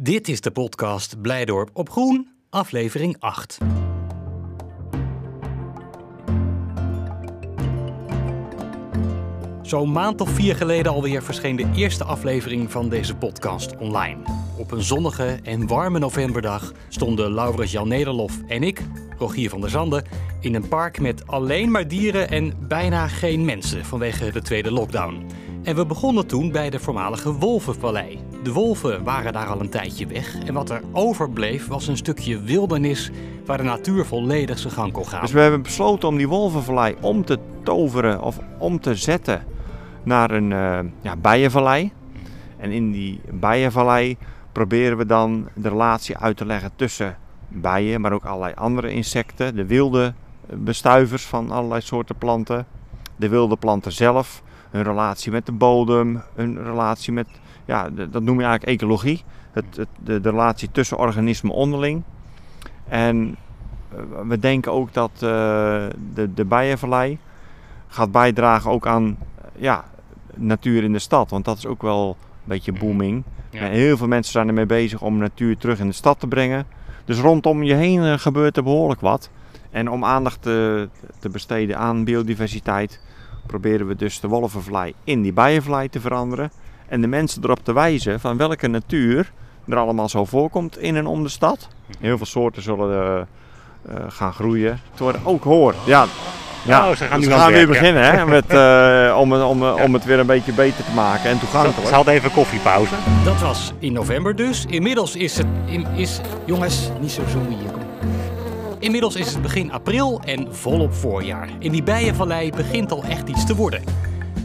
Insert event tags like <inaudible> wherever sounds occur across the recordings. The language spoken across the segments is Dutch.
Dit is de podcast Blijdorp op Groen, aflevering 8. Zo'n maand of vier geleden alweer verscheen de eerste aflevering van deze podcast online. Op een zonnige en warme novemberdag stonden Laurens Jan Nederlof en ik, Rogier van der Zanden, in een park met alleen maar dieren en bijna geen mensen vanwege de tweede lockdown. En we begonnen toen bij de voormalige Wolvenvallei. De wolven waren daar al een tijdje weg en wat er overbleef was een stukje wildernis waar de natuur volledig zijn gang kon gaan. Dus we hebben besloten om die Wolvenvallei om te toveren of om te zetten naar een uh, ja, bijenvallei. En in die bijenvallei proberen we dan de relatie uit te leggen tussen bijen, maar ook allerlei andere insecten, de wilde bestuivers van allerlei soorten planten, de wilde planten zelf, hun relatie met de bodem, hun relatie met, ja, dat noem je eigenlijk ecologie, het, het, de, de, relatie tussen organismen onderling. En uh, we denken ook dat uh, de, de bijenvallei gaat bijdragen ook aan ja, natuur in de stad, want dat is ook wel een beetje booming. Ja. Heel veel mensen zijn ermee bezig om natuur terug in de stad te brengen. Dus rondom je heen uh, gebeurt er behoorlijk wat. En om aandacht te, te besteden aan biodiversiteit, proberen we dus de wolvenvlei in die bijenvlei te veranderen. En de mensen erop te wijzen van welke natuur er allemaal zo voorkomt in en om de stad. Heel veel soorten zullen uh, uh, gaan groeien. Het worden ook hoor. Ja, ja, oh, ze gaan, dus nu we gaan weer beginnen hè, met, uh, <laughs> om, om, ja. om het weer een beetje beter te maken en toegankelijk. Ze hadden even koffiepauze. Dat was in november dus. Inmiddels is het... In, is, jongens, niet zo zoomen hier. Inmiddels is het begin april en volop voorjaar. In die bijenvallei begint al echt iets te worden.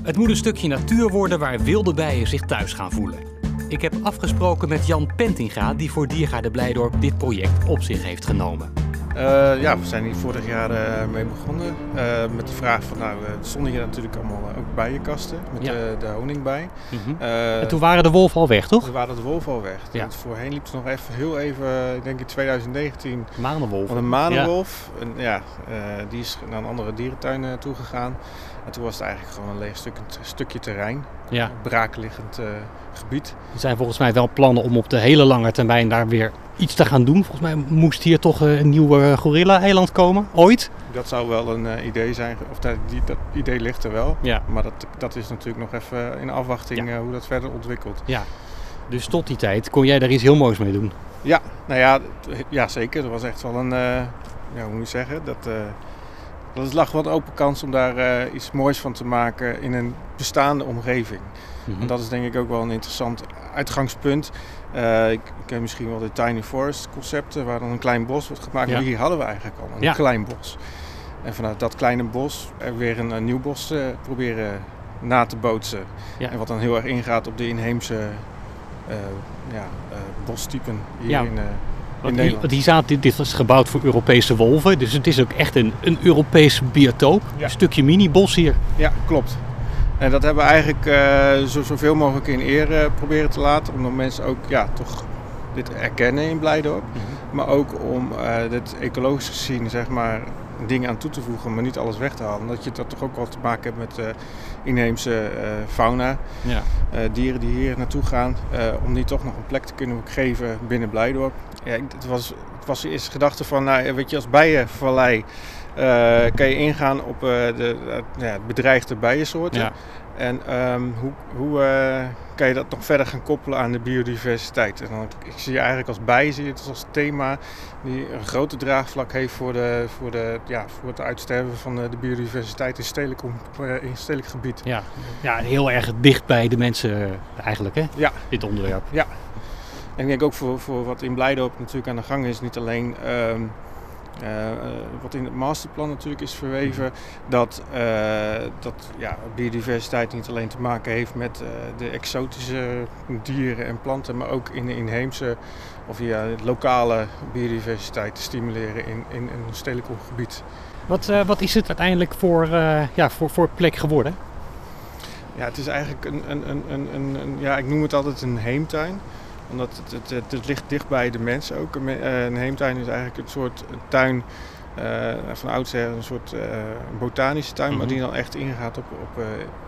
Het moet een stukje natuur worden waar wilde bijen zich thuis gaan voelen. Ik heb afgesproken met Jan Pentinga, die voor Diergaarde Blijdorp dit project op zich heeft genomen. Uh, ja, we zijn hier vorig jaar uh, mee begonnen uh, met de vraag van, nou, er stonden hier natuurlijk allemaal ook bijenkasten met ja. de, de, honingbij. Mm -hmm. en toen waren de wolven al weg, toch? Toen waren de wolven al weg. Ja. Voorheen liep het nog even heel even, ik denk in 2019. Manenwolf. Een manenwolf. Ja. En, ja die is naar een andere dierentuin toegegaan. En toen was het eigenlijk gewoon een leeg stuk, een stukje terrein. Ja. Braakliggend gebied. Er zijn volgens mij wel plannen om op de hele lange termijn daar weer iets te gaan doen. Volgens mij moest hier toch een nieuw uh, gorilla-eiland komen, ooit. Dat zou wel een uh, idee zijn, of dat, die, dat idee ligt er wel. Ja. Maar dat, dat is natuurlijk nog even in afwachting ja. hoe dat verder ontwikkelt. Ja. Dus tot die tijd kon jij daar iets heel moois mee doen? Ja, nou ja, ja zeker. Er was echt wel een, ja, hoe moet je zeggen, dat... Dat lag wel een open kans om daar uh, iets moois van te maken in een bestaande omgeving. Mm-hmm. En dat is denk ik ook wel een interessant uitgangspunt. Uh, ik ken misschien wel de Tiny Forest concepten, waar dan een klein bos wordt gemaakt. Ja. Maar hier hadden we eigenlijk al een ja. klein bos. En vanuit dat kleine bos er weer een, een nieuw bos uh, proberen na te bootsen. Ja. En wat dan heel erg ingaat op de inheemse ja, bostypen hier in die, die zaad, dit, dit, was gebouwd voor Europese wolven, dus het is ook echt een, een Europees biotoop. Ja. Een stukje mini-bos hier. Ja, klopt. En dat hebben we eigenlijk uh, zo, zoveel mogelijk in eer uh, proberen te laten, omdat mensen ook ja, toch dit erkennen in Blijdorp. Mm -hmm. Maar ook om uh, dit ecologisch gezien, zeg maar, dingen aan toe te voegen, maar niet alles weg te halen. Dat je dat toch ook wel te maken hebt met inheemse fauna. Ja. dieren die hier naartoe gaan, om die toch nog een plek te kunnen geven binnen Blijdorp. Ja, het was, het was de eerste gedachte van, nou, weet je, als bijenvallei kan je ingaan op de ja, bedreigde bijensoorten. Ja. En um, hoe, hoe kan je dat nog verder gaan koppelen aan de biodiversiteit? En dan, ik zie je eigenlijk als bij, zie je het als thema die een grote draagvlak heeft voor, de, voor, de, ja, voor het uitsterven van de, de biodiversiteit in stedelijk, in stedelijk gebied. Ja. ja, heel erg dicht bij de mensen eigenlijk, hè? Ja. Dit onderwerp. Ja. En ik denk ook voor, voor wat in Blijdorp natuurlijk aan de gang is, niet alleen um, uh, wat in het masterplan natuurlijk is verweven, dat, uh, dat ja, biodiversiteit niet alleen te maken heeft met uh, de exotische dieren en planten, maar ook in de inheemse of ja, lokale biodiversiteit te stimuleren in, in, in een stedelijk gebied. Wat, wat is het uiteindelijk voor, ja, voor, voor plek geworden? Ja, het is eigenlijk een, een, een, een, een ja, ik noem het altijd een heemtuin omdat het, het, het, het, ligt dicht bij de mens ook. Een heemtuin is eigenlijk een soort tuin, uh, van oudsher een soort uh, botanische tuin, maar die dan echt ingaat op, op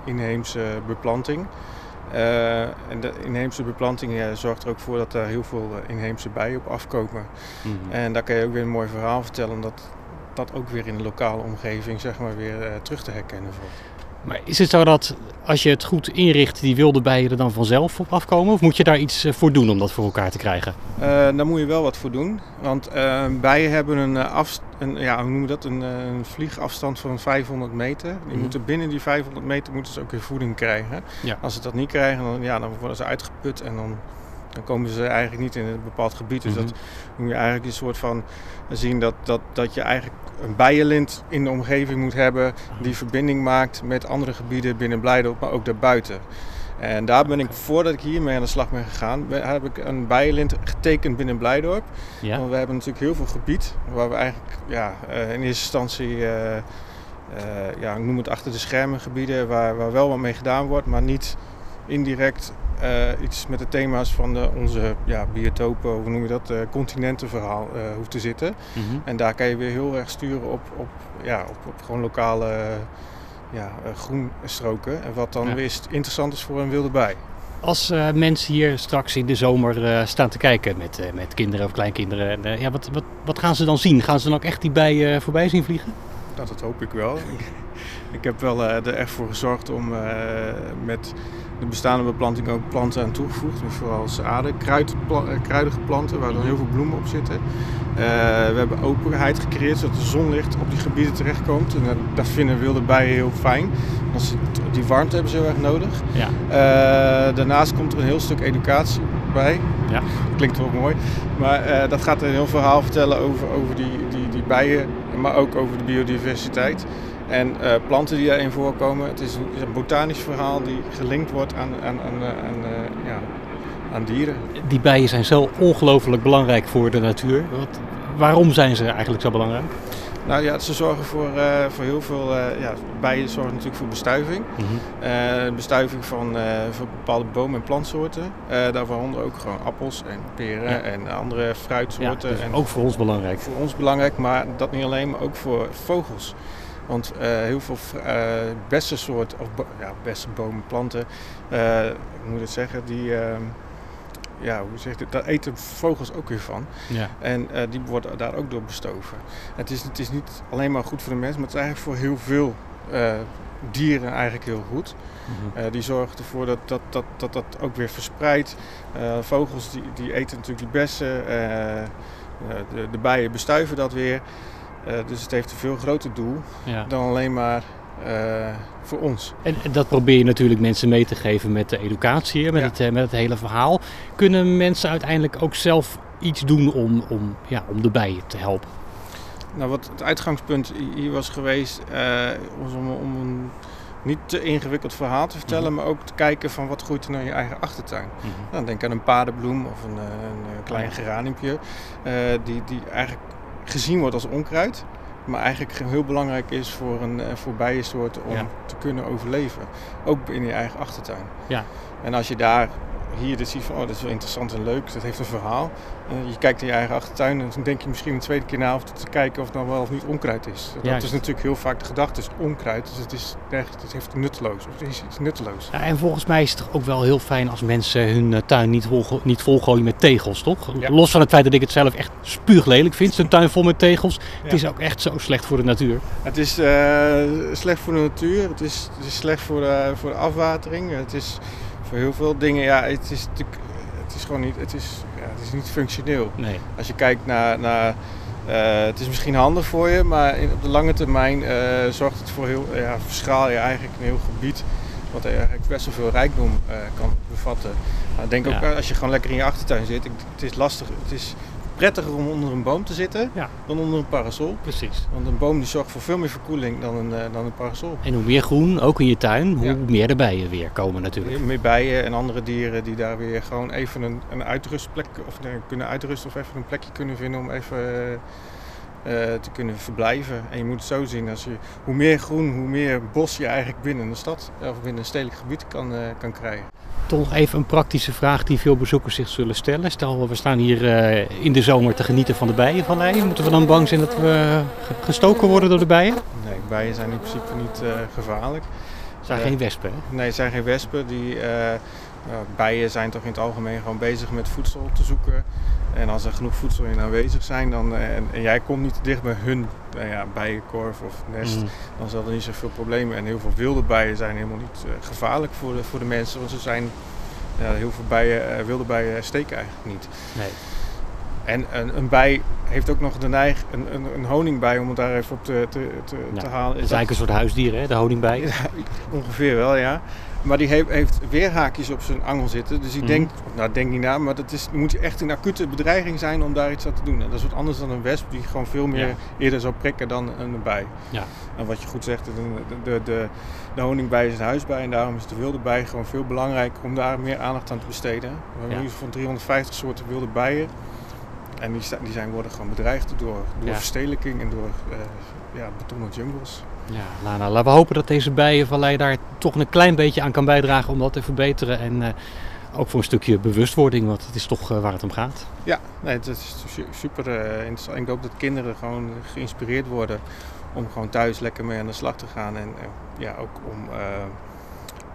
inheemse beplanting. Uh, en de inheemse beplanting uh, zorgt er ook voor dat er heel veel inheemse bijen op afkomen. Mm -hmm. En daar kan je ook weer een mooi verhaal vertellen, omdat dat ook weer in de lokale omgeving zeg maar, weer terug te herkennen valt. Maar is het zo dat als je het goed inricht, die wilde bijen er dan vanzelf op afkomen? Of moet je daar iets voor doen om dat voor elkaar te krijgen? Uh, daar moet je wel wat voor doen. Want uh, bijen hebben een, een, ja, hoe noemen we dat? Een, een vliegafstand van 500 meter. Die mm -hmm. moeten binnen die 500 meter moeten ze ook weer voeding krijgen. Ja. Als ze dat niet krijgen, dan, ja, dan worden ze uitgeput en dan dan komen ze eigenlijk niet in een bepaald gebied. Dus mm -hmm. dat moet je eigenlijk een soort van zien dat, dat, dat je eigenlijk een bijenlint in de omgeving moet hebben die verbinding maakt met andere gebieden binnen Blijdorp, maar ook daarbuiten. En daar ben ik, voordat ik hiermee aan de slag ben gegaan, heb ik een bijenlint getekend binnen Blijdorp. Ja. Want we hebben natuurlijk heel veel gebied waar we eigenlijk ja, in eerste instantie, uh, uh, ja, ik noem het achter de schermen gebieden, waar, waar wel wat mee gedaan wordt, maar niet indirect uh, iets met de thema's van de, onze ja, biotopen, hoe noem je dat, uh, continentenverhaal uh, hoeft te zitten. Mm -hmm. En daar kan je weer heel erg sturen op, op, ja, op, op gewoon lokale ja, groenstroken. En wat dan ja. weer interessant is voor een wilde bij. Als mensen hier straks in de zomer staan te kijken met, met kinderen of kleinkinderen, ja, wat, wat, wat gaan ze dan zien? Gaan ze dan ook echt die bijen voorbij zien vliegen? Dat, dat hoop ik wel. <laughs> ik heb wel er echt voor gezorgd om met de bestaande beplanting ook planten aan toegevoegd. Vooral zaden, kruid, kruidige planten waar dan heel veel bloemen op zitten. Uh, we hebben openheid gecreëerd zodat de zonlicht op die gebieden terechtkomt. En dat vinden wilde bijen heel fijn. Want die warmte hebben ze heel erg nodig. Ja. Uh, daarnaast komt er een heel stuk educatie bij. Ja. Klinkt wel mooi. Maar uh, dat gaat een heel verhaal vertellen over, over die, die, die bijen, maar ook over de biodiversiteit. En uh, planten die daarin voorkomen. Het is een, is een, botanisch verhaal die gelinkt wordt aan, aan, aan, aan, uh, ja, aan dieren. Die bijen zijn zo ongelooflijk belangrijk voor de natuur. Wat, waarom zijn ze eigenlijk zo belangrijk? Nou ja, ze zorgen voor, uh, voor heel veel. ja, bijen zorgen natuurlijk voor bestuiving. Mm -hmm. bestuiving van, van bepaalde bomen en plantsoorten. daaronder ook gewoon appels en peren ja. en andere fruitsoorten. Ja, dus en ook voor ons belangrijk. Voor ons belangrijk, maar dat niet alleen, maar ook voor vogels. Want uh, heel veel uh, bessensoorten, of ja, bessenbomen, planten, uh, ik moet het zeggen, die, ehm, ja, hoe zeg je, daar eten vogels ook weer van. Ja. En die worden daar ook door bestoven. Het is, het is niet alleen maar goed voor de mens, maar het is eigenlijk voor heel veel dieren eigenlijk heel goed. Mm -hmm. die zorgen ervoor dat dat, dat, dat, dat ook weer verspreidt. vogels die, die eten natuurlijk die bessen, de, de bijen bestuiven dat weer. Uh, dus het heeft een veel groter doel ja. dan alleen maar uh, voor ons. En, en, dat probeer je natuurlijk mensen mee te geven met de educatie, met, ja. het, met het hele verhaal. Kunnen mensen uiteindelijk ook zelf iets doen om, om, ja, om de bijen te helpen? Nou, wat het uitgangspunt hier was geweest, was om, om een niet te ingewikkeld verhaal te vertellen, mm -hmm. maar ook te kijken van wat groeit er nou in je eigen achtertuin. Mm -hmm. nou, denk aan een paardenbloem of een, een klein geraniumpje, uh, die, die eigenlijk gezien wordt als onkruid. Maar eigenlijk heel belangrijk is voor een voor bijensoort om ja. te kunnen overleven. Ook in je eigen achtertuin. Ja. En als je daar hier dus ziet van, oh, dat is wel interessant en leuk, dat heeft een verhaal. Uh, je kijkt in je eigen achtertuin en dan denk je misschien een tweede keer na of te kijken of het nou wel of niet onkruid is. Dat Juist. is natuurlijk heel vaak de gedachte, het is onkruid, dus het is, het heeft nutteloos. Of het is, nutteloos. Ja, en volgens mij is het ook wel heel fijn als mensen hun uh, tuin niet, vol, niet volgooien met tegels, toch? Ja. Los van het feit dat ik het zelf echt spuuglelijk vind, een tuin vol met tegels. Het is ook echt zo slecht voor de natuur. Het is uh, slecht voor de natuur, het is, het is slecht voor de, voor de afwatering, het is voor heel veel dingen, ja, het is natuurlijk, het is gewoon niet, het is, ja, het is niet functioneel. Nee. Als je kijkt naar, naar uh, het is misschien handig voor je, maar in, op de lange termijn uh, zorgt het voor heel, ja, verschaal je eigenlijk een heel gebied wat eigenlijk best wel veel rijkdom uh, kan bevatten. Denk ja. ook als je gewoon lekker in je achtertuin zit, het is lastig, het is prettiger om onder een boom te zitten ja. dan onder een parasol. Precies. Want een boom die zorgt voor veel meer verkoeling dan een, uh, dan een parasol. En hoe meer groen, ook in je tuin, hoe ja. meer de bijen weer komen natuurlijk. Meer bijen en andere dieren die daar weer gewoon even een, een uitrustplek of nee, kunnen uitrusten of even een plekje kunnen vinden om even uh, te kunnen verblijven. En je moet het zo zien, als je, hoe meer groen, hoe meer bos je eigenlijk binnen een stad of binnen een stedelijk gebied kan, kan krijgen toch even een praktische vraag die veel bezoekers zich zullen stellen. Stel, we staan hier uh, in de zomer te genieten van de bijenvallei. Moeten we dan bang zijn dat we gestoken worden door de bijen? Nee, bijen zijn in principe niet gevaarlijk. Zijn geen wespen, hè? Nee, het zijn geen wespen. Die, bijen zijn toch in het algemeen gewoon bezig met voedsel te zoeken. En als er genoeg voedsel in aanwezig zijn dan, en, en jij komt niet te dicht bij hun nou ja, bijenkorf of nest, mm. dan zal er niet zoveel problemen. En heel veel wilde bijen zijn helemaal niet gevaarlijk voor de, voor de mensen, want ze zijn ja, heel veel bijen, wilde bijen steken eigenlijk niet. Nee. En een, een, bij heeft ook nog de neig, een, een, een honingbij, om het daar even op te, te, te, te halen. Het is eigenlijk een soort huisdier, hè, de honingbij? <laughs> Ja, ongeveer wel, ja. Maar die heeft, heeft weerhaakjes op zijn angel zitten. Dus die mm. denkt, nou denk niet na, maar dat is, moet echt een acute bedreiging zijn om daar iets aan te doen. En dat is wat anders dan een wesp die gewoon veel meer eerder zou prikken dan een bij. Ja. En wat je goed zegt, de, de, de, de honingbij is een huisbij en daarom is de wilde bij gewoon veel belangrijker om daar meer aandacht aan te besteden. We hebben nu van 350 soorten wilde bijen. En die, die zijn, worden gewoon bedreigd door, door verstedelijking en door uh, ja, betonnen jungles. Ja, nou, nou, laten we hopen dat deze bijenvallei daar toch een klein beetje aan kan bijdragen om dat te verbeteren. En uh, ook voor een stukje bewustwording, want het is toch uh, waar het om gaat. Ja, nee, het is super interessant. Ik hoop dat kinderen gewoon geïnspireerd worden om gewoon thuis lekker mee aan de slag te gaan. En ja, ook om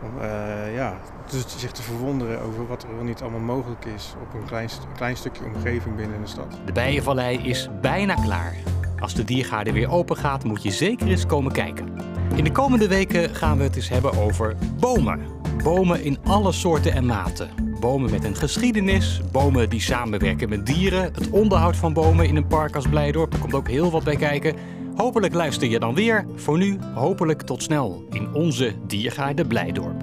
om uh, ja, dus zich te verwonderen over wat er wel niet allemaal mogelijk is op een klein, klein stukje omgeving binnen de stad. De Bijenvallei is bijna klaar. Als de diergaarde weer open gaat, moet je zeker eens komen kijken. In de komende weken gaan we het eens hebben over bomen. Bomen in alle soorten en maten. Bomen met een geschiedenis, bomen die samenwerken met dieren, het onderhoud van bomen in een park als Blijdorp. Er komt ook heel wat bij kijken. Hopelijk luister je dan weer. Voor nu, hopelijk tot snel in onze Diergaarde Blijdorp.